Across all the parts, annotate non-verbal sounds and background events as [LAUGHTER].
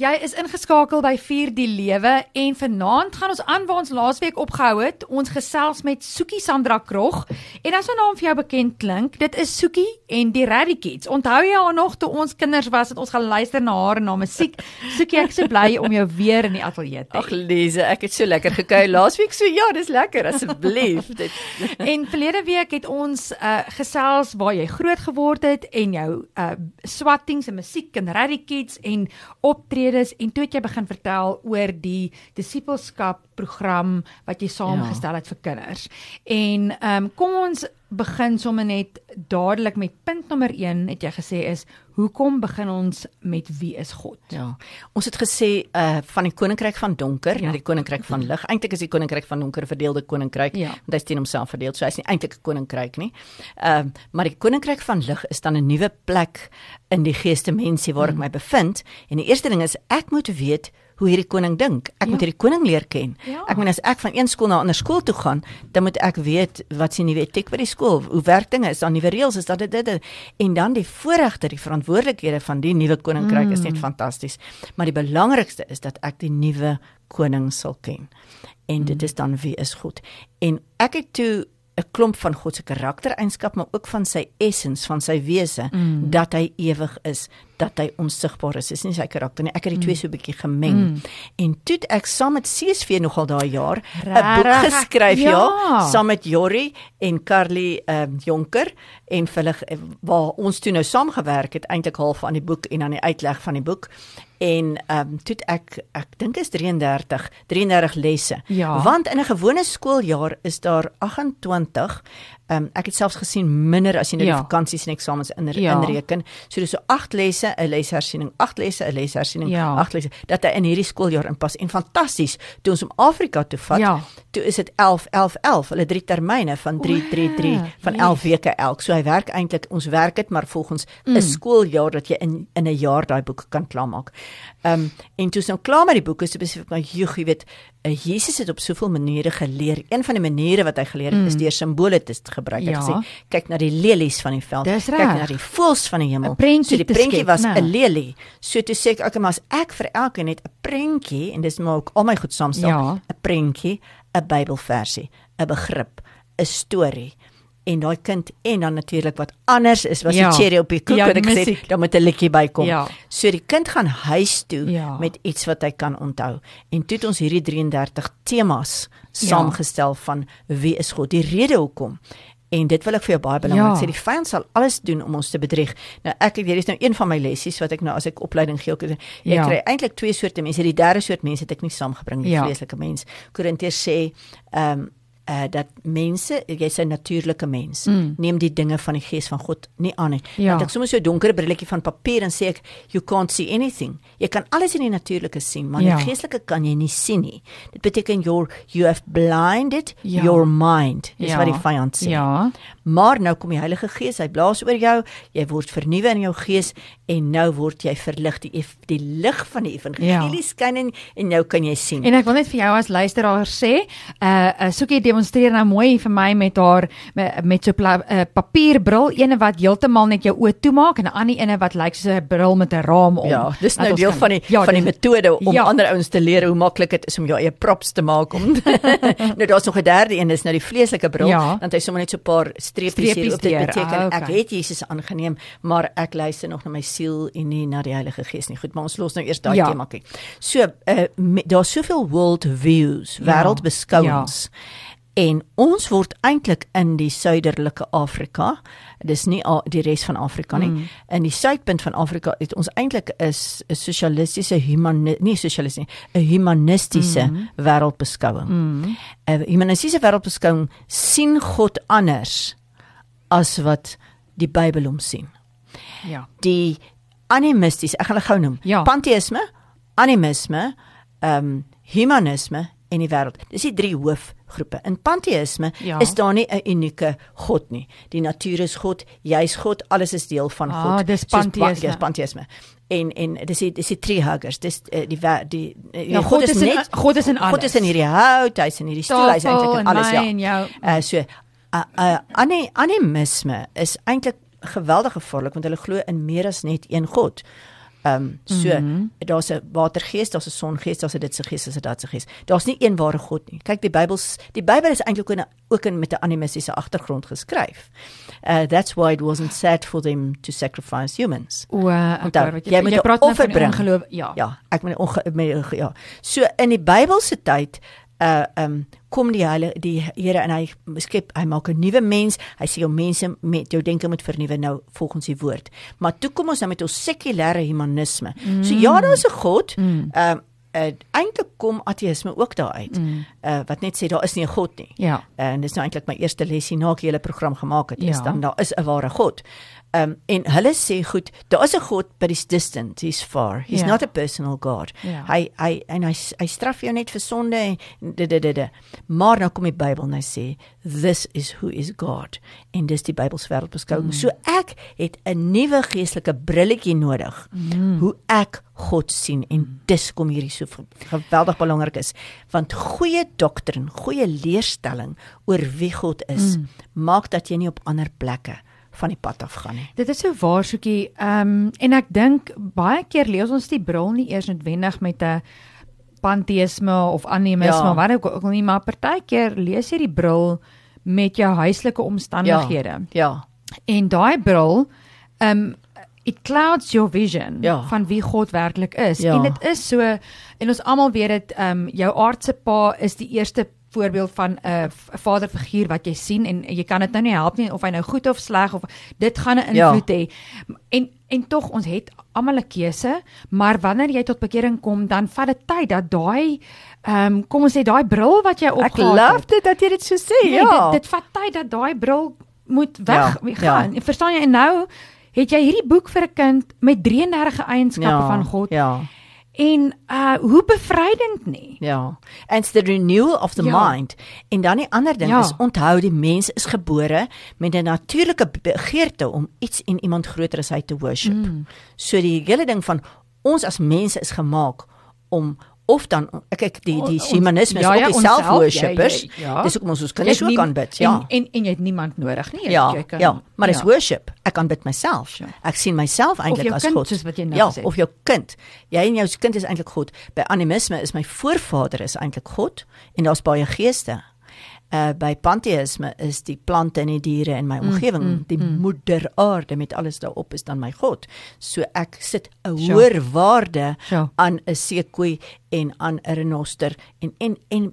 Jy is ingeskakel by Vier die Lewe en vanaand gaan ons aan waar ons laasweek opgehou het. Ons gesels met Soekie Sandra Krog. En as 'n naam vir jou bekend klink, dit is Soekie en die Radicats. Onthou jy haar nog toe ons kinders was het ons geluister na haar na musiek? Soekie, ek is so bly om jou weer in die ateljee te hê. Ag Lize, ek het so lekker gekuier laasweek. So ja, dis lekker asseblief. [LAUGHS] Dit En verlede week het ons uh gesels waar jy groot geword het en jou uh swattings en musiek en Radicats en optredes en toe het jy begin vertel oor die disipelskap program wat jy saamgestel het vir kinders. En ehm um, kom ons begin sommer net dadelik met punt nommer 1 het jy gesê is hoekom begin ons met wie is God? ja. Ons het gesê uh van die koninkryk van donker Ja. na die koninkryk van lig. Eintlik is die koninkryk van donker 'n verdeelde koninkryk, Ja. want hy's teen homself verdeel. So hy's nie eintlik 'n koninkryk nie. Ehm uh, maar die koninkryk van lig is dan 'n nuwe plek in die geestemensie waar ek Mm. my bevind. En die eerste ding is ek moet weet hoe hierdie koning dink. Ek Ja. moet hierdie koning leer ken. Ja. Ek moet as ek van een skool na 'n ander skool toe gaan, dan moet ek weet wat se nuwe etiek by die skool, hoe werk dinge, is daar nuwe reëls, is daar dit dit dit. en dan die voorregte, die verantwoordelikhede van die nuwe koninkryk mm. is net fantasties. Maar die belangrikste is dat ek die nuwe koning sal ken. En dit is dan wie is God. En ek het toe 'n klomp van God se karaktereienskap, maar ook van sy essens, van sy wese, mm. dat hy ewig is, dat hy onsigbaar is. Dis nie sy karakter nie. Ek het die twee so 'n bietjie gemeng. Mm. En toe ek saam met CSV nogal daai jaar 'n boek geskryf, ja, Ja. saam met Jorrie en Carly ehm um, Jonker en hulle ge- waar ons toe nou saamgewerk het eintlik half aan die boek en aan die uitleg van die boek. En ehm um, toe ek ek dink is 33 33 lesse. Ja. Want in 'n gewone skooljaar is daar 28 ehm um, ek het selfs gesien minder as jy nou Ja. die vakansies en eksamens in, Ja. inreken. So dis so 8 lesse, 'n leshersiening, 8 lesse, 'n leshersiening, Ja. 8 lesse dat hy in hierdie skooljaar inpas. En fantasties, toe ons hom Afrika toe vat, Ja. toe is dit 11 11 11. Hulle drie termyne van 3 3 3 van 11 weke elk. So hy werk eintlik ons werk dit maar volgens 'n mm. skooljaar dat jy in in 'n jaar daai boek kan klaarmaak. Ehm um, en toe is nou klaar met die boeke, so besef ek maar joeg, jy weet, uh, Jesus het op soveel maniere geleer. Een van die maniere wat hy geleer het mm. is deur simbole te gebruik. Hy Ja. gesê kyk na die lelies van die veld, kyk na die voëls van die hemel. so die prentjie was? 'n lelie. So toe sê ek okay, maar as ek vir elkeen net 'n prentjie en dis maar ook al my goed saamstel, Ja. 'n prentjie, 'n Bybelversie, 'n begrip, 'n storie en daai kind en dan natuurlik wat anders is was Ja. die cherry op die koek Ja, wat ek musiek. het, dan moet 'n liedjie bykom. Ja. So die kind gaan huis toe Ja. met iets wat hy kan onthou. En toe het ons hierdie 33 temas saamgestel van wie is God? Die rede hoekom En dit wil ek vir jou baie belangrik Ja. sê. Die vyand sal alles doen om ons te bedrieg. Nou ek hier is nou een van my lessies wat ek nou as ek opleiding gee. Ek, ek Ja. kry eintlik twee soorte mense. Die derde soort mense het ek nie saamgebring nie, Ja. vreeslike mens. Korintiërs sê ehm um, uh dat mense, jy's 'n natuurlike mens. Mm. Neem die dinge van die gees van God nie aan nie. Ja. Want ek sommer so 'n donker brilletjie van papier en sê ek you can't see anything. Jy kan alles in die natuurlike sien, maar Ja. die geestelike kan jy nie sien nie. Dit beteken your you have blinded Ja. your mind. Dis Ja. wat die vyand sê. Ja. Maar nou kom die Heilige Gees, hy blaas oor jou, jy word vernuwe in jou gees en nou word jy verlig. Die die lig van die evangelie Ja. skyn in en nou kan jy sien. En ek wil net vir jou as luisteraar sê, uh, uh Soekie demonstreer nou mooi vir my met haar met, so 'n uh, papierbril, ene wat heeltemal net jou oë toemaak en 'n ander ene wat lyk soos 'n bril met 'n raam om. Ja, dis nou deel kan- van die ja, van die dis- metode om ja. ander ouens te leer hoe maklik dit is om jou eie props te maak om [LAUGHS] Nou daar's nog 'n derde een, dis nou die vleeslike bril, Ja. want hy sommer net so 'n paar streepies hier op dit beteken ah, ek okay. het Jesus aangeneem, maar ek luister nog na my siel en nie na die Heilige Gees nie. Goed, maar ons los nou eers daai Ja. tema kyk. So, uh, me- daar's soveel world views, Ja. wêreldbeskouings. En ons word eintlik in die suiderlike Afrika, dis nie a- die res van Afrika nie. Mm. In die suidpunt van Afrika het ons eintlik is 'n sosialistiese humani nie sosialisties nie, 'n humanistiese mm. wêreldbeskouing. 'n mm. Humanistiese wêreldbeskouing sien God anders as wat die Bybel hom sien. Ja. Die animisties, ek gaan hulle gou noem. Ja. Panteïsme, animisme, ehm um, humanisme en die wêreld. Dis die drie hoofgroepe. In panteïsme Ja. is daar nie 'n unieke God nie. Die natuur is God, jy's God, alles is deel van Ah, God. dis Soos pa- panteïsme. Dis panteïsme. En en dis die dis die treehuggers. Dis uh, die wê- die uh, Ja, God is in- God is in God alles. is in hierdie hout, hy's in hierdie stoel, hy's eintlik in alles ja. en jou. Uh, so uh, uh, ane, animisme is eintlik geweldig gevaarlik want hulle glo in meer as net een God. Ehm um, so mm -hmm. daar's 'n watergees, daar's 'n songees, daar's 'n dit se gees, daar's 'n dat se gees. Daar's nie een ware God nie. Kyk, die Bybels, die Bybel is eintlik ook, ook in met 'n animistiese agtergrond geskryf. Uh that's why it wasn't set for them to sacrifice humans. O, uh, okay, wat jy, jy, jy praat nou van ongeloof, ja. Ja, ek moet onge, met, ja. So in die Bybelse tyd uh um kom die hele die Here en hy skep hy maak 'n nuwe mens hy sê jou mense met jou denke moet vernuwe nou volgens die woord maar toe kom ons nou met ons sekulêre humanisme mm. so ja daar's 'n god mm. um uh, eintlik kom ateïsme ook daar uit mm. uh, wat net sê daar is nie 'n god nie ja en dis nou eintlik my eerste lesie na ek hele program gemaak het is ja. dan daar is 'n ware god Um en hulle sê goed, daar is 'n God but he's distant, he's far. He's yeah. Ja. not a personal God. Yeah. Hy hy en hy hy straf jou net vir sonde en de, de, de. Maar nou kom die Bybel en hy sê this is who is God. En dis die Bybelse wêreldbeskouing. Mm. So ek het 'n nuwe geestelike brilletjie nodig mm. hoe ek God sien en dis kom hierdie so geweldig belangrik is want goeie doktrine, goeie leerstelling oor wie God is mm. maak dat jy nie op ander plekke van die pad af gaan nie. Dit is so waar soekie. Ehm um, en ek dink baie keer lees ons die bril nie eers noodwendig met 'n panteïsme of animisme ja. wat ook al nie maar partykeer lees jy die bril met jou huislike omstandighede. Ja. ja. En daai bril ehm um, it clouds your vision ja. van wie God werklik is. Ja. En dit is so en ons almal weet dit ehm um, jou aardse pa is die eerste voorbeeld van 'n uh, vaderfiguur wat jy sien en jy kan dit nou nie help nie of hy nou goed of sleg of dit gaan 'n invloed ja. hê. En en tog ons het almal 'n keuse, maar wanneer jy tot bekering kom, dan vat dit tyd dat daai ehm um, kom ons sê daai bril wat jy opgehad het. Ek love dit dat jy dit so sê. Nee, ja. Dit dit vat tyd dat daai bril moet weg ja, gaan. Ja. Verstaan jy? En nou het jy hierdie boek vir 'n kind met 33 eienskappe ja, van God. Ja en uh hoe bevrydend nie. Ja. And it's the renewal of the ja. mind. En dan die ander ding ja. is onthou die mens is gebore met 'n natuurlike begeerte om iets en iemand groter as hy te worship. Mm. So die hele ding van ons as mense is gemaak om of dan kyk die die shamanisme ja, ja, is ook die self-worshippers. Ja, ja, ja. Dis ook ons ons kan nie so kan bid, ja. En, en en jy het niemand nodig nie. Ja, jy kan Ja, maar dis ja. worship. Ek kan bid myself. Ja. Ek sien myself eintlik as God. Soos wat jy nou ja, sê. of jou kind. Jy en jou kind is eintlik God. By animisme is my voorvader is eintlik God en daar's baie geeste uh by panteïsme is die plante en die diere in my omgewing mm, mm, die mm. moeder aarde met alles daarop is dan my god so ek sit 'n sure. hoër waarde sure. aan 'n seekoei en aan 'n renoster en en en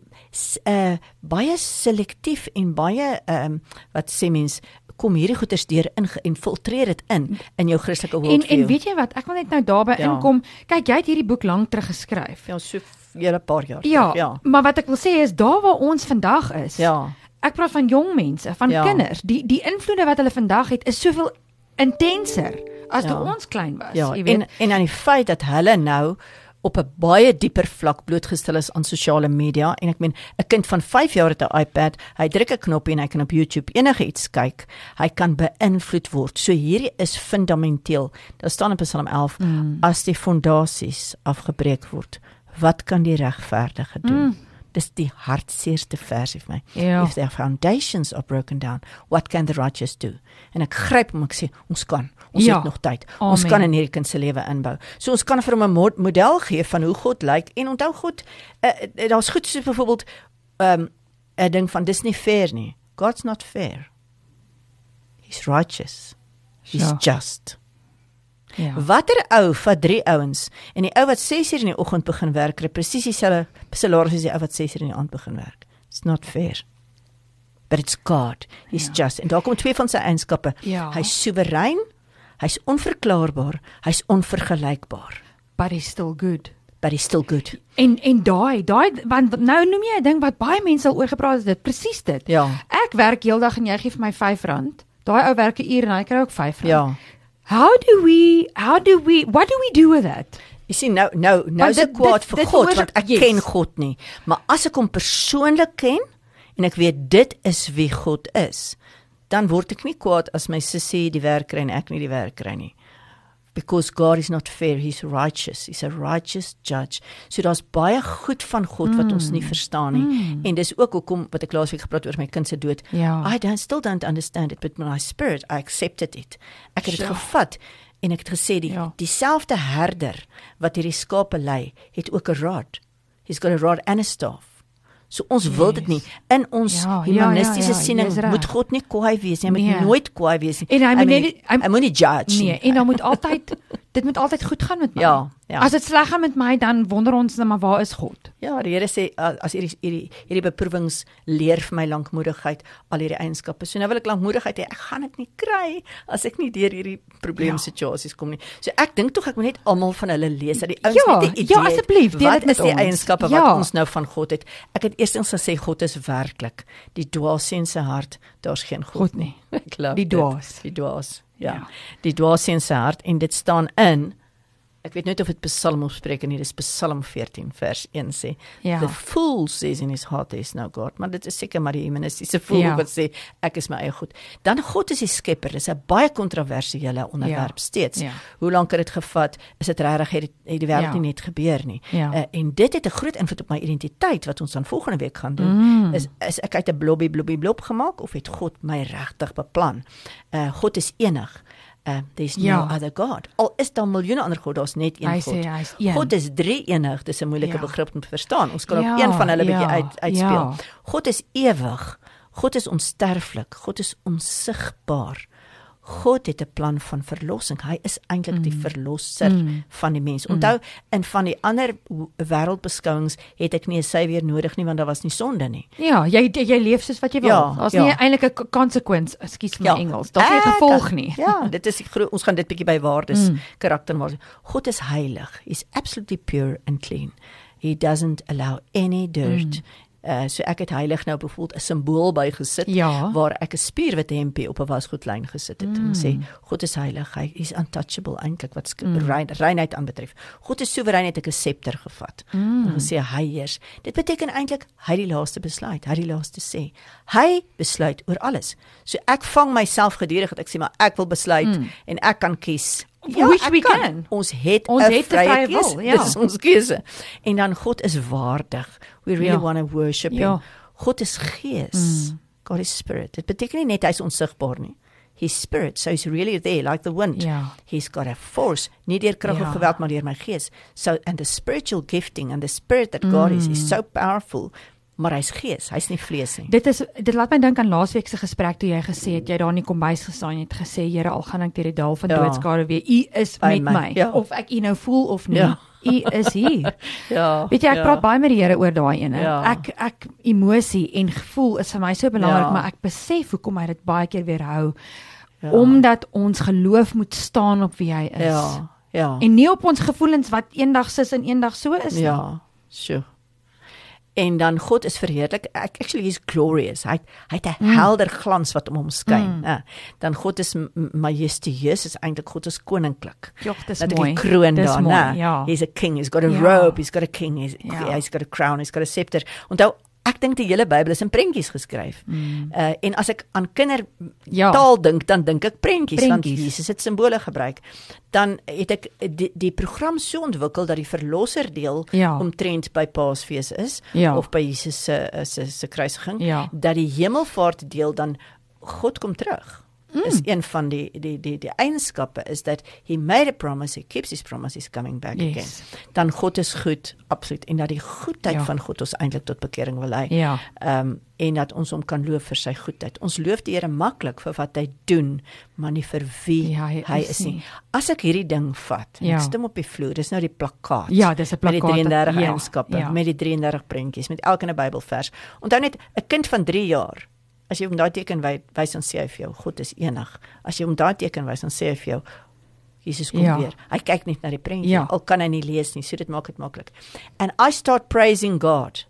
uh baie selektief en baie ehm um, wat sê mens kom hierdie goeters deur in geïnfiltreer dit in in jou Christelike wêreld. En en weet jy wat, ek wil net nou daarby ja. inkom. Kyk, jy het hierdie boek lank terug geskryf. Ja, so hele paar jaar. Ja, ja, maar wat ek wil sê is daar waar ons vandag is. Ja. Ek praat van jong mense, van ja. kinders. Die die invloede wat hulle vandag het is soveel intenser as ja. toe ons klein was, ja. jy weet. En en aan die feit dat hulle nou op 'n baie dieper vlak blootgestel is aan sosiale media en ek meen 'n kind van 5 jaar het 'n iPad, hy druk 'n knoppie en hy kan op YouTube enigiets kyk. Hy kan beïnvloed word. So hierdie is fundamenteel. Daar staan in Psalm 11 mm. as die fondasies afgebreek word wat kan die regverdige doen? Mm. Dis die hartseerste versie vir my. Ja. If their foundations are broken down, what can the righteous do? En ek gryp hom ek sê ons kan. Ons ja. het nog tyd. Amen. Ons kan in hierdie kind se lewe inbou. So ons kan vir hom 'n model gee van hoe God lyk en onthou God uh, daar's goed so byvoorbeeld um 'n ding van dis nie fair nie. God's not fair. He's righteous. He's ja. just. Ja. Watter ou vat drie ouens en die ou wat 6 uur in die oggend begin werk kry presies dieselfde salaris as die ou wat 6 uur in die aand begin werk. It's not fair. But it's God. He's ja. just. En daar kom twee van sy eienskappe. Ja. Hy's soewerein. Hy's onverklaarbaar. Hy's onvergelykbaar. But he's still good. But he's still good. En en daai daai want nou noem jy 'n ding wat baie mense al oor gepraat het, dit presies dit. Ja. Ek werk heeldag en jy gee vir my R5. Daai ou werk 'n uur en hy kry ook R5. Ja. How do we how do we what do we do with that? Jy sien nou nou nou is ek kwaad vir dit, God want ek yes. ken God nie. Maar as ek hom persoonlik ken en ek weet dit is wie God is, dan word ek nie kwaad as my sussie die werk kry en ek nie die werk kry nie because God is not fair he's righteous he's a righteous judge so daar's baie goed van God wat mm. ons nie mm. verstaan nie mm. en dis ook hoekom wat ek laasweek gepraat oor my kind se dood ja. I don't still don't understand it but my spirit I accepted it ek het dit sure. gevat En ek het gesê die Ja. dieselfde herder wat hierdie skape lei, het ook 'n rod. He's got a rod and a staff. So ons yes. wil dit nie in ons Ja, ja, humanistiese ja, ja, siening jy's reg. moet God nie kwaai wees nie. Hy moet Nee. nooit kwaai wees nie. En hy moet moet net- nie- hy- hy moet nie judge Nee, nie. en dan moet altyd [LAUGHS] dit moet altyd goed gaan met my. Ja, ja. As dit sleg gaan met my, dan wonder ons net maar waar is God? Ja, die Here sê as hierdie hierdie hierdie beproewings leer vir my lankmoedigheid, al hierdie eienskappe. So nou wil ek lankmoedigheid hê. Ek gaan dit nie kry as ek nie deur hierdie probleemsituasies kom nie. So ek dink tog ek moet net almal van hulle lees dat die ouens Ja, net 'n idee ja, asseblief, deel Wat dit met is die ons. eienskappe Ja. wat ons nou van God het? Ek het eerstens gesê God is werklik die dwaasien se hart, daar's geen God, God nie. [LAUGHS] Ek love Die dwaas. Die dwaas. Ja. Ja. Die dwaasien se hart en dit staan in Ek weet nooit of dit Psalm opspreek nie, dis Psalm 14 vers 1 sê. Ja. The fool says in his heart there is no God, maar dit is seker maar die humanistiese fool Ja. wat sê ek is my eie God. Dan God is die skepper. Dis 'n baie kontroversiële onderwerp Ja. steeds. Ja. Hoe lank het dit gevat? Is dit regtig het, het die wêreld Ja. nie net gebeur nie? Ja. Uh, en dit het 'n groot invloed op my identiteit wat ons dan volgende week gaan doen. Mm. Is is ek uit 'n blobbie blobbie blob gemaak of het God my regtig beplan? Uh God is enig. Uh there's Ja. no other God. Al is daar miljoene ander gode, daar's net een Hy God. sê hy's een. God is drie enig, dis 'n moeilike Ja. begrip om te verstaan. Ons kan Ja, op een van hulle bietjie ja, uit uitspeel. ja. God is ewig. God is onsterflik. God is onsigbaar. God het 'n plan van verlossing. Hy is eintlik die verlosser Mm. van die mens. Onthou, in van die ander wêreldbeskouings het ek nie 'n savior nodig nie want daar was nie sonde nie. Ja, jy jy leef soos wat jy wil. Ja, Daar's ja. nie eintlik 'n consequence, ekskuus my Engels. Daar's nie 'n gevolg nie. Ja, [LAUGHS] dit is ons gaan dit bietjie by waardes, Mm. mm. karakter maar. God is heilig. He's absolutely pure and clean. He doesn't allow any dirt. Mm. Uh, so ek het heilig nou byvoorbeeld 'n simbool bygesit Ja. waar ek 'n spierwit hempie op 'n wasgoedlyn gesit het mm. en sê God is heilig. Hy is untouchable eintlik wat mm. rein, reinheid aanbetref. God is soewerein het ek 'n scepter gevat. Mm. En gesê hy heers. Dit beteken eintlik hy die laaste besluit, hy die laaste sê. Hy besluit oor alles. So ek vang myself gedurig dat ek sê maar ek wil besluit mm. en ek kan kies. Which ek we can. Ons het Ons 'n vrye vrye keuse. wil, ja. Dis ons keuse. En dan God is waardig. We really Ja. want to worship Ja. him. God is gees. Mm. God is spirit. Dit beteken nie net hy's onsigbaar nie. He's spirit, so he's really there like the wind. Ja. He's got a force, nie deur krag Ja. of geweld maar deur my gees. So and the spiritual gifting and the spirit that God is is so powerful. Maar hy's gees, hy's nie vlees nie. Dit is dit laat my dink aan laasweek se gesprek toe jy gesê het jy daar in die kombuis gestaan en het gesê Here al gaan ek deur die dal van Ja. doodskade weer u is By met my, my, ja. of ek u nou voel of nie Ja. u is hier [LAUGHS] Ja. weet jy ek praat baie met die Here oor daai ene Ja. ek ek emosie en gevoel is vir my so belangrik Ja. maar ek besef hoekom hy dit baie keer weerhou Ja. omdat ons geloof moet staan op wie hy is Ja. Ja. en nie op ons gevoelens wat eendag sis en eendag so is nie. Ja, sure. En dan God is verheerlik. Ek actually is glorious. Hy hy het 'n mm. helder glans wat om hom skyn. Mm. Ja. Dan God is majestueus, is eintlik God is koninklik. Jogg, dis Dat mooi. die kroon Dis daar, né? ja. He's a king, he's got a Ja. robe, he's got a king, he's, Ja. he's got a crown, he's got a scepter. Onthou, ek dink die hele Bybel is in prentjies geskryf. Mm. Uh en as ek aan kinder Ja. taal dink, dan dink ek prentjies, want. Jesus het simbole gebruik. Dan het ek die, die program so ontwikkel dat die verlosser deel Ja. omtrent by Paasfees is Ja. of by Jesus se se se kruisiging Ja. dat die hemelvaart deel dan God kom terug. Mm. Is een van die die die die eienskappe is dat he made a promise, he keeps his promise, he's coming back Yes. again. Dan God is goed, absoluut en dat die goedheid Ja. ja. van God ons eintlik tot bekering wil lei. Ja. Ehm um, en dat ons hom kan loof vir sy goedheid. Ons loof die Here maklik vir wat hy doen, maar nie vir wie Ja, hy hy is is nie. nie. As ek hierdie ding vat Ja. ek stem op die vloer, dis nou die plakkaat. Ja, dis 'n Met die plakkaat, 33 ja, eienskappe, ja. met die 33 prentjies, met elke 'n Bybelvers. Onthou net 'n kind van 3 jaar As jy hom daai teken wy- wys dan sê hy vir jou God is enig. As jy hom daai teken wys dan sê hy vir jou Jesus kom Ja. weer. Hy kyk net na die prentjie. Ja. Al kan hy nie lees nie, so dit maak dit maklik. And I start praising God.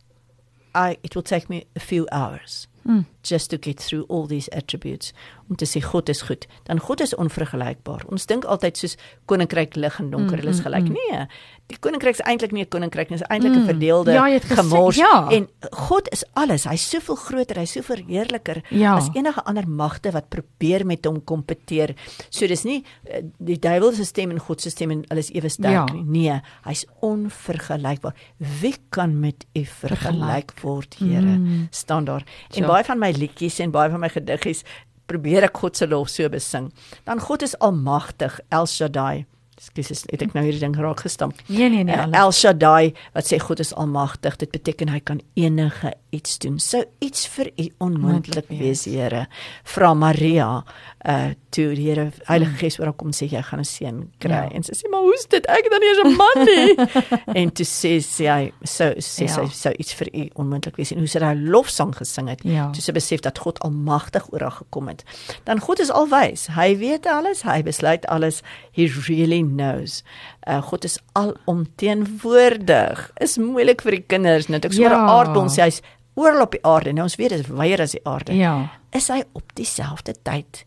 I it will take me a few hours Mm. just to get through all these attributes om te sê God is goed. Dan God is onvergelykbaar. Ons dink altyd soos koninkryk lig en donker, Mm, hulle is mm, gelyk. mm. Nee, die koninkryk is eintlik nie 'n koninkryk nie, dit is eintlik 'n Mm. verdeelde Ja, gemors. ja. En God is alles. Hy's soveel groter, hy's so verheerliker Ja. as enige ander magte wat probeer met hom kompeteer. So dis nie eh, die duiwel se stem en God se stem en hulle is ewe sterk Ja. nie. Nee, hy's onvergelykbaar. Wie kan met u vergelyk word, Here? Mm. Staan daar. En Ja. Baie van my liedjies en baie van my gediggies probeer ek God se lof so besing. Dan God is almagtig, El Shaddai. Ekskuus, het ek nou hierdie ding raak gestamp. Nee nee nee. Uh. El Shaddai wat sê God is almagtig, dit beteken hy kan enige iets doen. Sou iets vir u onmoontlik Moontlik wees, Here. Vra Maria uh toe die Here Heilige Gees oor haar kom sê jy gaan 'n seun kry. Ja. En sy sê maar hoe's dit? Ek het dan nie 'n man nie. [LAUGHS] en toe sê sy sou sê Ja. sy sou iets vir u onmoontlik wees en hoe sy daai lofsang gesing het. Ja. Toe sy besef dat God almagtig oor haar gekom het. Dan God is alwys. Hy weet alles, hy besluit alles. He really knows. Uh, God is alomteenwoordig. Is moeilik vir die kinders. Net ek 'n Ja. aardbol sê hy's oral op die aarde. Nou ons weet dit is weier as die aarde. Ja. Is hy op dieselfde tyd?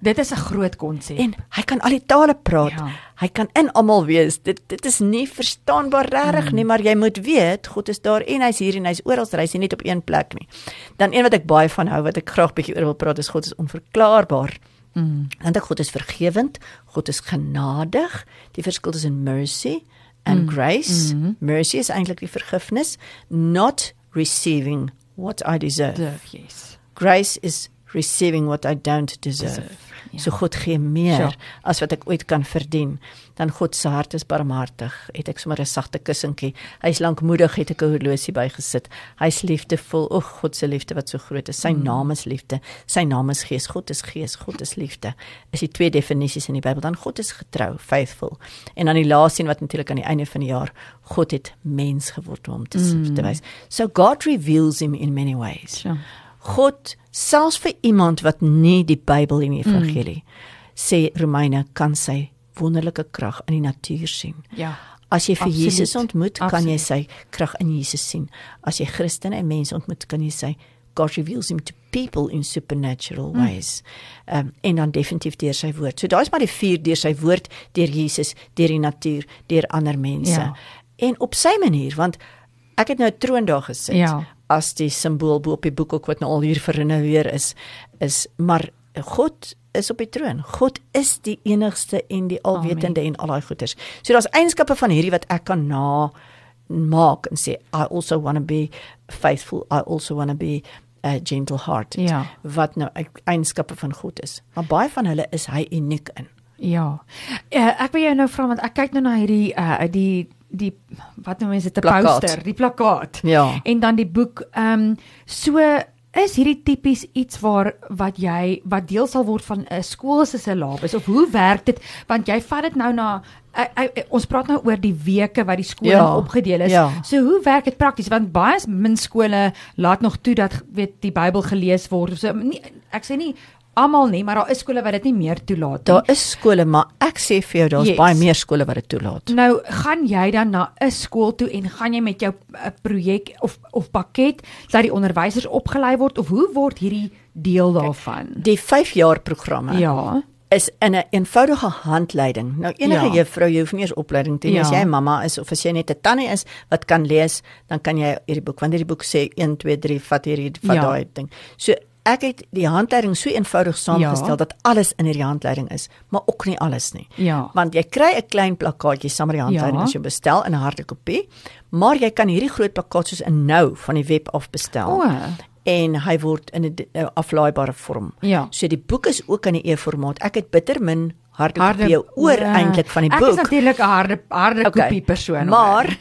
Dit is 'n groot konsep. En hy kan al die tale praat. Ja. Hy kan in almal wees. Dit dit is nie verstaanbaar regtig Mm. nie, maar jy moet weet God is daar en hy's hier en hy's oral, hy's nie net op een plek nie. Dan een wat ek baie van hou wat ek graag bietjie oor wil praat is God is onverklaarbaar. Mm. Want ek God is vergewend, God is genadig. Die verskil tussen mercy and grace. Mm. Mercy is eintlik die vergifnis, not receiving what I deserve. Deserve, yes. Grace is receiving what I don't deserve. Deserve, ja. So God gee meer Sure. as wat ek ooit kan verdien. Dan God se hart is barmhartig. Het ek sommer 'n sagte kussentjie. Hy's lankmoedig, het ek 'n horlosie bygesit. Hy's liefdevol. O God se liefde wat so groot is. Sy Mm. naam is liefde. Sy naam is Gees. God is Gees. God is liefde. Is die twee definisies in die Bybel. Dan God is getrou, faithful. En dan die laaste een wat natuurlik aan die einde van die jaar God het mens geword om te, Mm. te wys. So God reveals him in many ways. Sure. God selfs vir iemand wat nie die Bybel en die evangelie mm. sê Romeine kan sy wonderlike krag in die natuur sien. Ja. As jy vir Absoluut. Jesus ontmoet, kan jy Absoluut. sy krag in Jesus sien. As jy Christene en mense ontmoet, kan jy sy God reveals him to people in supernatural ways. Ehm um, en dan definitief deur sy woord. So daai's maar die vier deur sy woord, deur Jesus, deur die natuur, deur ander mense. Ja. En op sy manier, want ek het nou 'n troon daar gesit Ja. as die simbool bo op die boek ook wat nou al hier verinnerweer is is maar God is op die troon. God is die enigste en die alwetende en al daai goeders. So daar's eienskappe van hierdie wat ek kan na maak en sê I also want to be faithful. I also want to be uh, gentle hearted. Ja. Wat nou eienskappe van God is. Maar baie van hulle is hy uniek in. Ja. Uh, ek wil jou nou vra want ek kyk nou na hierdie uh die die wat noem mense dit 'n Plakkaat. poster, die plakkaat. Ja. En dan die boek ehm um, so is hierdie tipies iets waar wat jy wat deel sal word van 'n skool se syllabus of hoe werk dit want jy vat dit nou na uh, uh, ons praat nou oor die weke wat die skole Ja, opgedeel is. ja. So hoe werk dit prakties want baie min skole laat nog toe dat weet die Bybel gelees word. So nie, ek sê nie almal nie, maar daar is skole wat dit nie meer toelaat nie. Daar is skole, maar ek sê vir jou daar's Yes. baie meer skole wat dit toelaat. Nou gaan jy dan na 'n skool toe en gaan jy met jou uh, projek of of pakket dat die onderwysers opgelei word of hoe word hierdie deel daarvan? Die 5 jaar programme Ja. is in 'n eenvoudige handleiding. Nou enige Ja. juffrou, jy hoef nie eens opleiding te as Ja. jy 'n mamma is of as jy net 'n tannie is wat kan lees, dan kan jy hierdie boek want hierdie boek sê 1 2 3 vat hierdie vat Ja. daai ding. So ek het die handleiding so eenvoudig saamgestel Ja. dat alles in hierdie handleiding is, maar ook nie alles nie. Ja. Want jy kry 'n klein plakkaatjie saam met die handleiding Ja. as jy bestel in 'n harde kopie, maar jy kan hierdie groot plakkaat soos 'n nou van die web af bestel. O. En hy word in 'n 'n aflaaibare vorm. Ja. So die boek is ook in 'n e-formaat. Ek het bitter min harde, Harde- kopieë oor Ja. eintlik van die Ek boek. is natuurlik 'n harde harde [LAUGHS] kopie persoon. Maar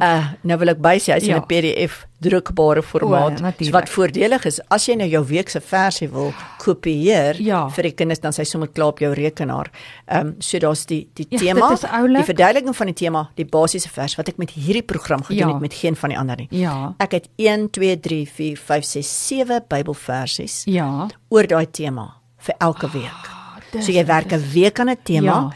uh nou wil ek bysê hy's Ja. in 'n PDF drukbare formaat. O, natuurlik. so wat voordelig is as jy nou jou week se versie wil kopieer Ja. vir die kinders dan sy sommer klaar op jou rekenaar. Ehm um, so daar's die die Ja, tema, die verduideliking van die tema, die basiese vers wat ek met hierdie program gedoen Ja. het met geen van die ander nie. Ja. Ek het 1 2 3 4 5 6 7 Bybelversies Ja. oor daai tema vir elke week. dis So jy werk 'n week aan 'n tema.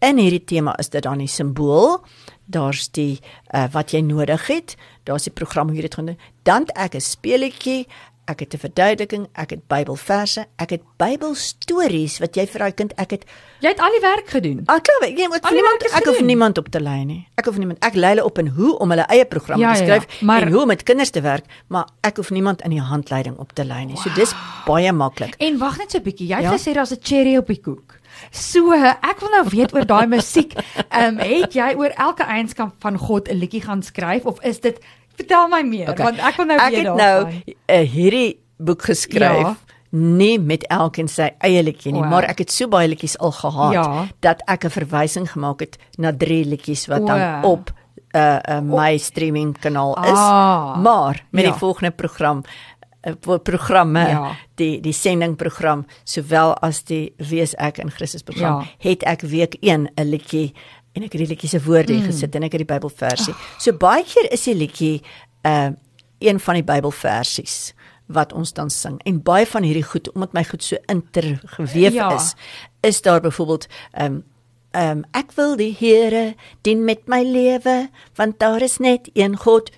Ja. In hierdie tema is dit dan die simbool, daar's die uh, wat jy nodig het, daar's die program hoe jy dit gaan doen. Dan ek 'n speletjie, ek het 'n verduideliking, ek het Bybelverse, ek het Bybelstories wat jy vir daai kind ek het Jy het al die werk gedoen. Ah, klaar, moet Al vir die niemand ek hoef niemand op te lei nie. Ek hoef niemand. Ek lei hulle op in hoe om hulle eie program Ja, te ja, ja. skryf Maar- en hoe om met kinders te werk, maar ek hoef niemand in die handleiding op te lei nie. So dis baie maklik. En wag net so 'n bietjie. Jy het Ja? gesê daar's 'n cherry op die koek. So, ek wil nou weet oor daai [LAUGHS] musiek. Ehm um, het jy oor elke eienskap van God 'n liedjie gaan skryf of is dit Vertel my meer Okay. want ek wil nou ek weet het daarvan. nou uh, hierdie boek geskryf Ja. nie met elkeen sy eie liedjie nie, Wow. maar ek het so baie liedjies al gehad Ja. dat ek 'n verwysing gemaak het na drie liedjies wat dan O. op uh, uh, my streaming kanaal is. Ah. maar met Ja. die volgende program uh, programme Ja. die die sendingprogram sowel as die Wees ek in Christus program Ja. het ek week 1 'n liedjie en ek het die liedjie se woorde mm. gesit en ek het die Bybelversie. So baie keer is die liedjie uh een van die Bybelversies wat ons dan sing. En baie van hierdie goed omdat my goed so intergeweef Ja. is, is daar byvoorbeeld um um ek wil die Here dien met my lewe want daar is net een God.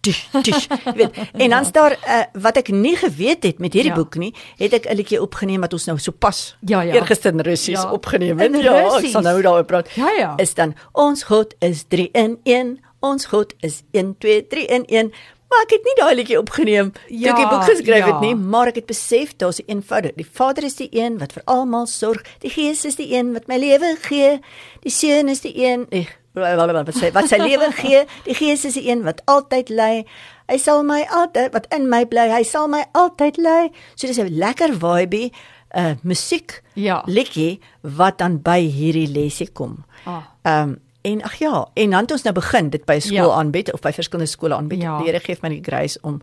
Tsch. Jy weet, en [LAUGHS] dan is daar uh, wat ek nie geweet het met hierdie Ja. ja. boek nie, het ek 'n liedjie opgeneem wat ons nou sopas Ja, ja. eergister in Russies Ja. opgeneem het. In Ja, ek Russies? sal nou daaroor praat. Ja, ja. Is dan ons God is 3 in 1. Ons God is 1 2 3 in 1. Maar ek het nie daai liedjie opgeneem toe ek die Ja, boek geskryf ja. het nie, maar ek het besef daar's 'n eenvoudig. Die Vader is die een wat vir almal sorg. Die Gees is die een wat my lewe gee. Die Seun is die een eh, blablabla, wat sy wat sy lewe gee. Die Gees is die een wat altyd lei. Hy sal my altyd wat in my bly. Hy sal my altyd lei. So dis 'n lekker vibe uh musiek Ja. liedjie wat dan by hierdie lesie kom. Ah. Ehm um, en ag ja, en dan het ons nou begin dit by 'n skool Ja. ja. aanbied of by verskillende skole aanbied. Ja. Die Here gee my die grace om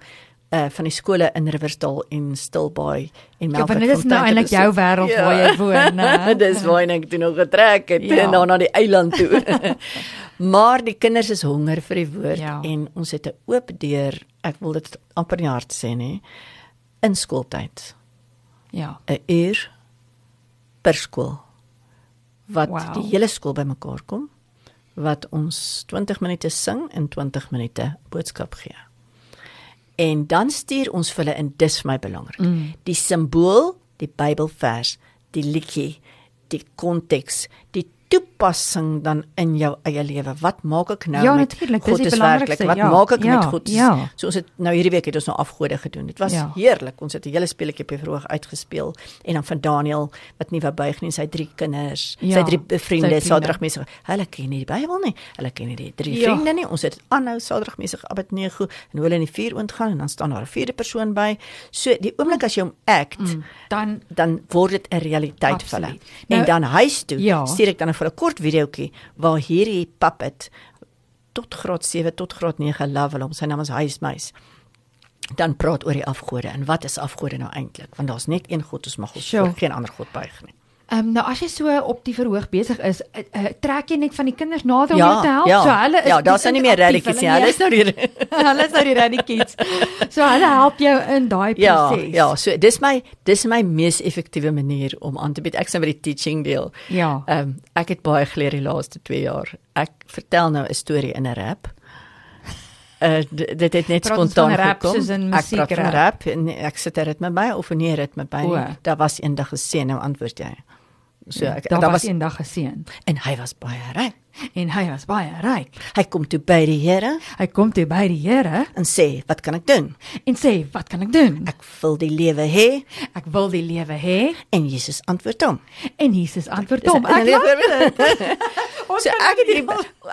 uh van die skole in Riversdal en Stilbaai en Ja, Melbourne. want dit is nou eintlik jou wêreld waar jy woon, [LAUGHS] né? Dis waar ek toe nog getrek het Ja. ja. en dan na die eiland toe. [LAUGHS] maar die kinders is honger vir die woord Ja. ja. en ons het 'n oop deur, ek wil dit amper in die hart sê nê, in skooltyd. Ja. 'n uur per skool wat wow. die hele skool bymekaar kom wat ons 20 minute sing en 20 minute boodskap gee. En dan stuur ons vir hulle en dis my belangrik. Mm. Die simbool, die Bybelvers, die liedjie, die konteks, die toepassing dan in jou eie lewe. Wat maak ek nou Ja, met natuurlik, dis God is werklik? Wat ja, maak ek ja, met God? ja. So ons het nou hierdie week het ons nou afgode gedoen. Dit was Ja. heerlik. Ons het 'n hele speletjie op die verhoog uitgespeel en dan van Daniel wat nie wou buig nie, sy drie kinders, Ja, sy drie sy vriende, vriende. Sadragmesig. Hulle ken nie die Bybel nie. Hulle ken nie die drie Ja. vriende nie. Ons het aanhou Sadragmesig Abednego en hulle in die vuur ontgaan en dan staan daar 'n vierde persoon by. So die oomblik as jy hom act, mm. Dan dan word dit 'n realiteit vir hulle. Absoluut. En Nou- dan huis toe Ja. stuur ek dan vir 'n kort videoetjie waar hierdie puppet tot graad 7 tot graad 9 level om sy naam is Huismuis. Dan praat oor die afgode en wat is afgode nou eintlik? Want daar's net een God, ons mag ons Sure. geen ander god buig nie. Ehm um, nou as jy so op die verhoog besig is, uh, uh, trek jy net van die kinders nader om Ja, jou te help. ja, so hulle is ja, daar's nou nie meer interaktief, radicals nie. hulle is nou die [LAUGHS] hulle is nou die ready kids. So hulle help jou in daai Ja, proses. ja, so dis my dis my mees effektiewe manier om aan te bied. Ek sien by die teaching deel. Ja. Ehm um, ek het baie geleer die laaste 2 jaar. Ek vertel nou 'n storie in 'n rap. Uh dit het net Praat spontaan rap gekom. ek praat van rap en ek sit 'n ritme by of nie 'n ritme by nie. Daar was eendag gesê nou antwoord jy. So ek daar daar was eendag geseën en hy was baie ryk. en hy was baie ryk. Hy kom toe by die Here Hy kom toe by die Here en sê, "Wat kan ek doen? en sê, "Wat kan ek doen? Ek wil die lewe hê." Ek wil die lewe hê." En Jesus antwoord hom. En Jesus antwoord hom, "Ek voorbeeld. [LAUGHS] [LAUGHS] So ek het hierdie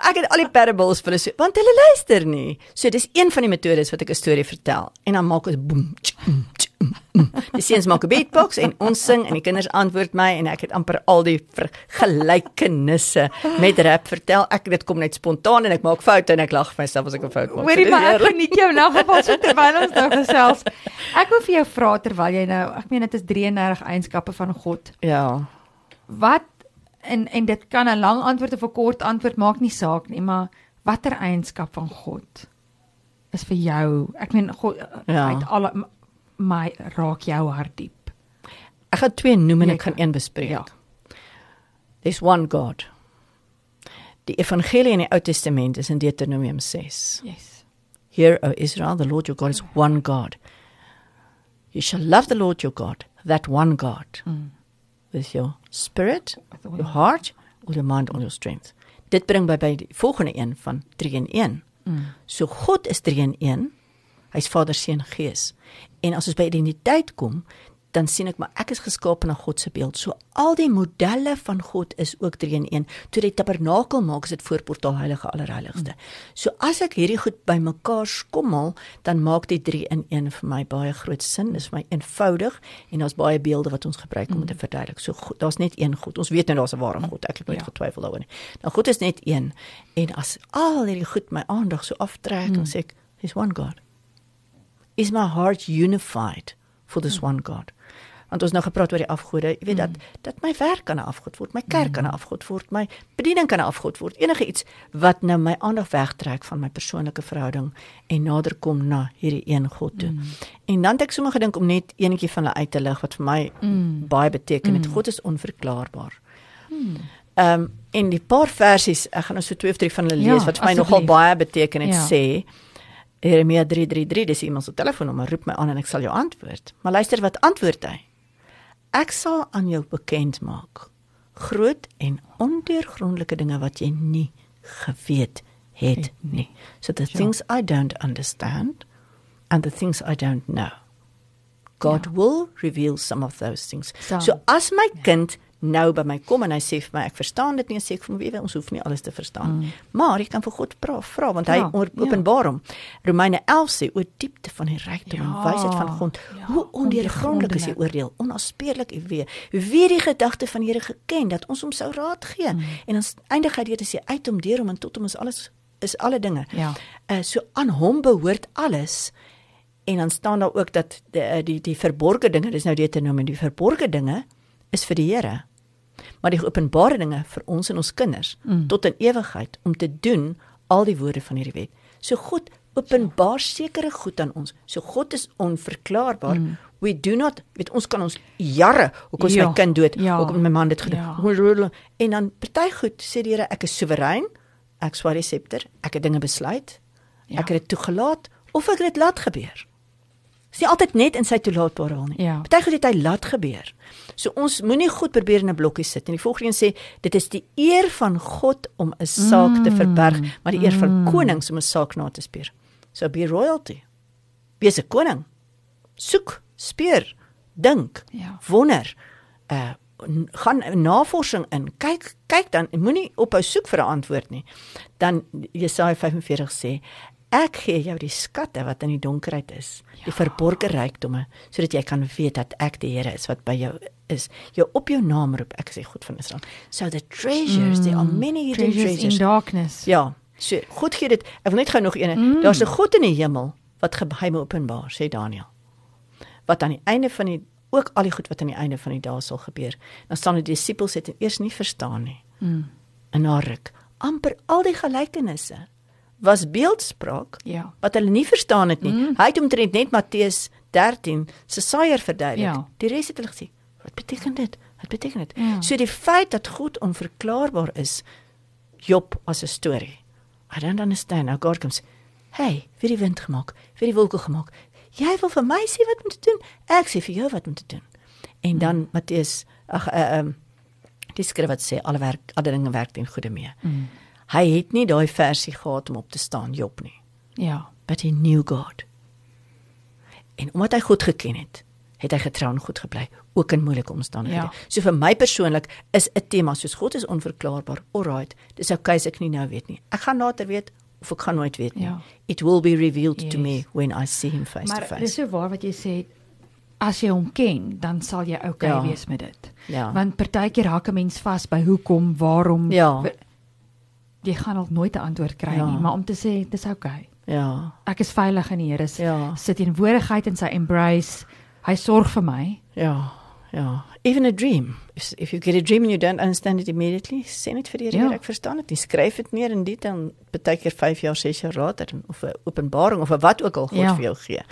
ek het al die parables vir hulle so want hulle luister nie. So dis een van die metodes wat ek 'n storie vertel en dan maak ons boem. tsk, mm, tsk, mm, mm. Die seuns maak 'n beatbox en ons sing en die kinders antwoord my en ek het amper al die gelykenisse met rap vertel. Ek dit kom net spontaan en ek maak foute en ek lag vir myself as ek 'n fout maak. Hoorie maar ek geniet jou elk geval so terwyl ons nou gesels. Ek wil vir jou vra terwyl jy nou, ek meen dit is 33 eienskappe van God. Ja. Wat en en dit kan 'n lang antwoord of 'n kort antwoord maak nie saak nie, maar watter eienskap van God is vir jou? Ek meen God Ja. uit alle m- my raak jou hart diep. Ek gaan twee noem en ek gaan een bespreek. ja. There's one God. Die evangelie in die Ou Testament is in Deuteronomium 6. Yes. Hear, O Israel, the Lord your God is one God. You shall love the Lord your God, that one God, Mm. with your spirit, With your heart, all your mind, all your strength. Dit bring by by die volgende een van 3 in 1. Mm. So God is 3 in 1. Hy's Vader, Seun, Gees. En as ons by identiteit kom, dan sien ek maar ek is geskape na God se beeld. So al die modelle van God is ook 3 in 1. Toe die tabernakel maak, is dit voorportaal heilige allerheiligste. So as ek hierdie goed bymekaar skommel, dan maak die 3 in 1 vir my baie groot sin. Dis vir my eenvoudig en daar's baie beelde wat ons gebruik om dit te verduidelik. So daar's net een God. Ons weet nou daar's 'n ware God. Ek het nooit ja. getwyfel daaroor nie. Nou God is net een. En as al hierdie goed my aandag so aftrek, mm. dan sê ek, there's one God. Is my heart unified for this mm. one God? want ons nou gepraat oor die afgode, jy weet dat mm. dat my werk kan 'n afgod word, my kerk kan 'n mm. afgod word, my bediening kan 'n afgod word, enige iets wat nou my aandag wegtrek van my persoonlike verhouding en nader kom na hierdie een God toe. Mm. En dan het ek sommer gedink om net eenetjie van hulle uit te lig wat vir my mm. baie beteken. Mm. God is onverklaarbaar. Mm. Ehm um, in die paar versies, ek gaan nou so twee of drie van hulle lees ja, wat vir my nogal baie beteken en ja. sê Jeremia 333 dis iemand se telefoonnommer roep my aan en ek sal jou antwoord. Maar luister wat antwoord hy? Ek sal aan jou bekend maak groot en ondeurgrondelike dinge wat jy nie geweet het nie. So the ja. things I don't understand and the things I don't know. God ja. will reveal some of those things. So, so as my ja. kind nou by my kom en hy sê vir my ek verstaan dit nie. Sê ek vir wie ons hoef nie alles te verstaan mm. maar jy kan vir God vra want hy ja, openbaar hom. Ja. Romeine 11 sê oor diepte van die rykdom ja, en wysheid van God ja, hoe ondeurgrondelik is die oordeel onaspeurlik u weet wie die gedagte van die Here geken dat ons hom sou raad gee. Mm. en dan eindig hy dit sê uit om deur hom en tot hom is alles is alle dinge. Ja. Uh, so aan hom behoort alles en dan staan daar ook dat die eh, die, die verborgde dinge dis nou Deuteronomium die verborgde dinge is vir die Here maar die openbare dinge vir ons en ons kinders mm. tot in ewigheid om te doen al die woorde van hierdie wet. So God openbaar sekere goed aan ons. So God is onverklaarbaar. Mm. We do not weet ons kan ons jare hoekom ja. my kind dood? Ja. Hoekom my man dit gedoen? Ja. En dan party goed sê die Here ek is soewerein. Ek swaar die scepter. Ek het dinge besluit. Ja. Ek het dit toegelaat of ek het dit laat gebeur. Dis nie altyd net in sy toelaatbare wil nie. Ja. Party goed het hy laat gebeur. So ons moenie goed probeer in 'n blokkie sit. En die volgende een sê dit is die eer van God om 'n saak mm. te verberg, maar die eer mm. van konings om 'n saak na te speur. So be royalty. Wees 'n koning. Soek, speur, dink, ja. wonder. Uh gaan navorsing in. Kyk, kyk dan, moenie ophou soek vir 'n antwoord nie. Dan Jesaja 45 sê Ek gee jou die skatte wat in die donkerheid is, ja. die verborgde rykdomme, sodat jy kan weet dat ek die Here is wat by jou is. Jou op jou naam roep, ek sê God van Israel. So the treasures, mm. there are many hidden treasures, treasures in darkness. Ja. So God gee dit. Ek wil net gou nog een. Mm. Daar's 'n God in die hemel wat geheime openbaar, sê Daniël. Wat aan die einde van die ook al die goed wat aan die einde van die dae sal gebeur. Dan staan die disippels het eers nie verstaan nie. Mm. En na ruk amper al die gelykenisse was beeldspraak ja. wat hulle nie verstaan het nie. Mm. Hy het omtrent net Matteus 13 se saaier verduidelik. Ja. Die res het hulle gesê, wat beteken dit? Wat beteken dit? Ja. So die feit dat God onverklaarbaar is, Job as 'n storie. I don't understand. Now God comes. Hey, vir die wind gemaak, vir die wolke gemaak. Jy wil vir my sê wat om te doen? Ek sê vir jou wat om te doen. En dan mm. Matteus, ag ehm uh, um, die skrif wat sê alle werk, alle dinge werk ten goeie mee. Mm. Hy het nie daai versie gehad om op te staan Job nie. Ja, but he knew God. En omdat hy God geken het, het hy getrou en goed gebly, ook in moeilike omstandighede. Ja. So vir my persoonlik is 'n tema soos God is onverklaarbaar. Alright, dis okay as ek nie nou weet nie. Ek gaan later weet of ek gaan nooit weet nie. Ja. It will be revealed yes. to me when I see him face maar to face. Maar dis so waar wat jy sê, as jy hom ken, dan sal jy okay ja. wees met dit. Ja. Want partykeer raak 'n mens vas by hoekom, waarom, ja jy gaan al nooit 'n antwoord kry ja. nie, maar om te sê dis oukei. Okay. Ja. Ek is veilig in die Here se ja. sit in woordigheid en sy embrace. Hy sorg vir my. Ja. Ja. Even a dream. If, if you get a dream and you don't understand it immediately, sê net vir die Here, ja. ek verstaan dit nie. Skryf dit neer in dit dan baie keer 5 jaar, 6 jaar later of 'n openbaring of wat ook al God ja. vir jou gee.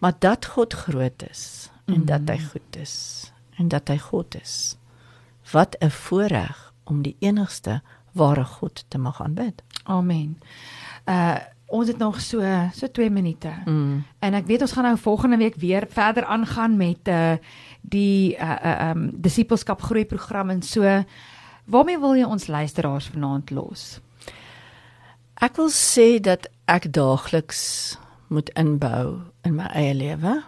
Maar dat God groot is en mm. dat hy goed is en dat hy God is. Wat 'n voorreg om die enigste ware God te mag aanbid. Amen. Uh ons het nog so so 2 minute. Mm. En ek weet ons gaan nou volgende week weer verder aangaan met uh die uh uh um disippelskap groei program en so. Waarmee wil jy ons luisteraars vanaand los? Ek wil sê dat ek daagliks moet inbou in my eie lewe.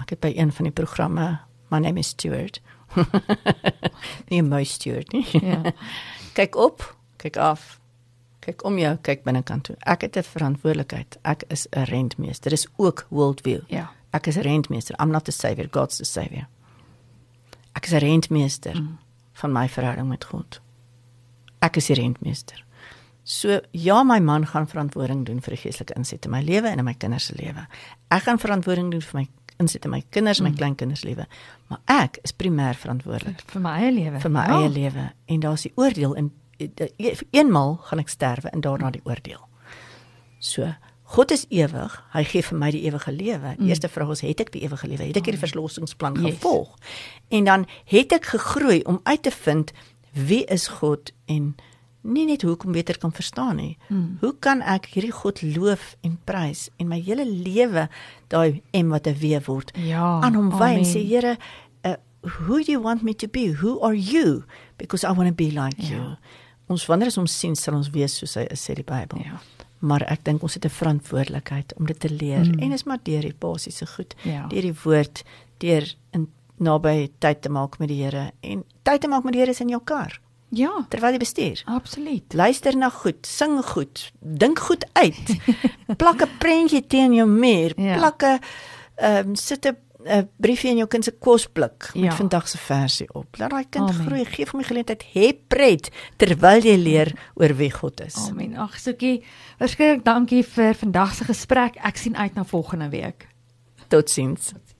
Ek het by een van die programme My name is Stuart. [LAUGHS] nie my Stuart nie. Ja. [LAUGHS] kyk op, kyk af. Kyk om jou, kyk binnekant toe. Ek het 'n verantwoordelikheid. Ek is 'n rentmeester. Dis ook worldview. Ja. Ek is 'n rentmeester. I'm not the savior, God's the savior. Ek is 'n rentmeester mm. van my verhouding met God. Ek is die rentmeester. So ja, my man gaan verantwoording doen vir die geestelike inset in my lewe en in my kinders se lewe. Ek gaan verantwoording doen vir my inset in my kinders en my mm. kleinkinders lewe. Maar ek is primêr verantwoordelik vir my eie lewe. Vir my ja. eie lewe en daar's die oordeel in eenmal gaan ek sterwe en daarna die oordeel. So God is ewig. Hy gee vir my die ewige lewe. Die mm. eerste vraag is het ek die ewige lewe? Het ek hierdie verlossingsplan yes. gevolg? En dan het ek gegroei om uit te vind wie is God en nie net hoe kom beter kan verstaan nie. Mm. Hoe kan ek hierdie God loof en prys en my hele lewe daai M wat 'n W word ja, aan hom wy en sê Here, uh, who do you want me to be? Who are you? Because I want to be like ja. you. Ons wanneer ons sien sal ons wees soos hy sê die Bybel. Ja maar ek dink ons het 'n verantwoordelikheid om dit te leer mm. en is maar deur die basiese goed ja. deur die woord deur in naby tyd te maak met die Here en tyd te maak met die Here is in jou kar ja terwyl jy bestuur absoluut luister na goed sing goed dink goed uit [LAUGHS] plak 'n prentjie teen jou muur ja. plak 'n ehm um, sit 'n 'n briefie in jou kind se kosblik met ja. vandag se versie op. Laat daai kind Amen. groei, gee hom die geleentheid, hê pret terwyl jy leer oor wie God is. Amen. Ag, Soekie, verskriklik dankie vir vandag se gesprek. Ek sien uit na volgende week. Totsiens. Totsiens.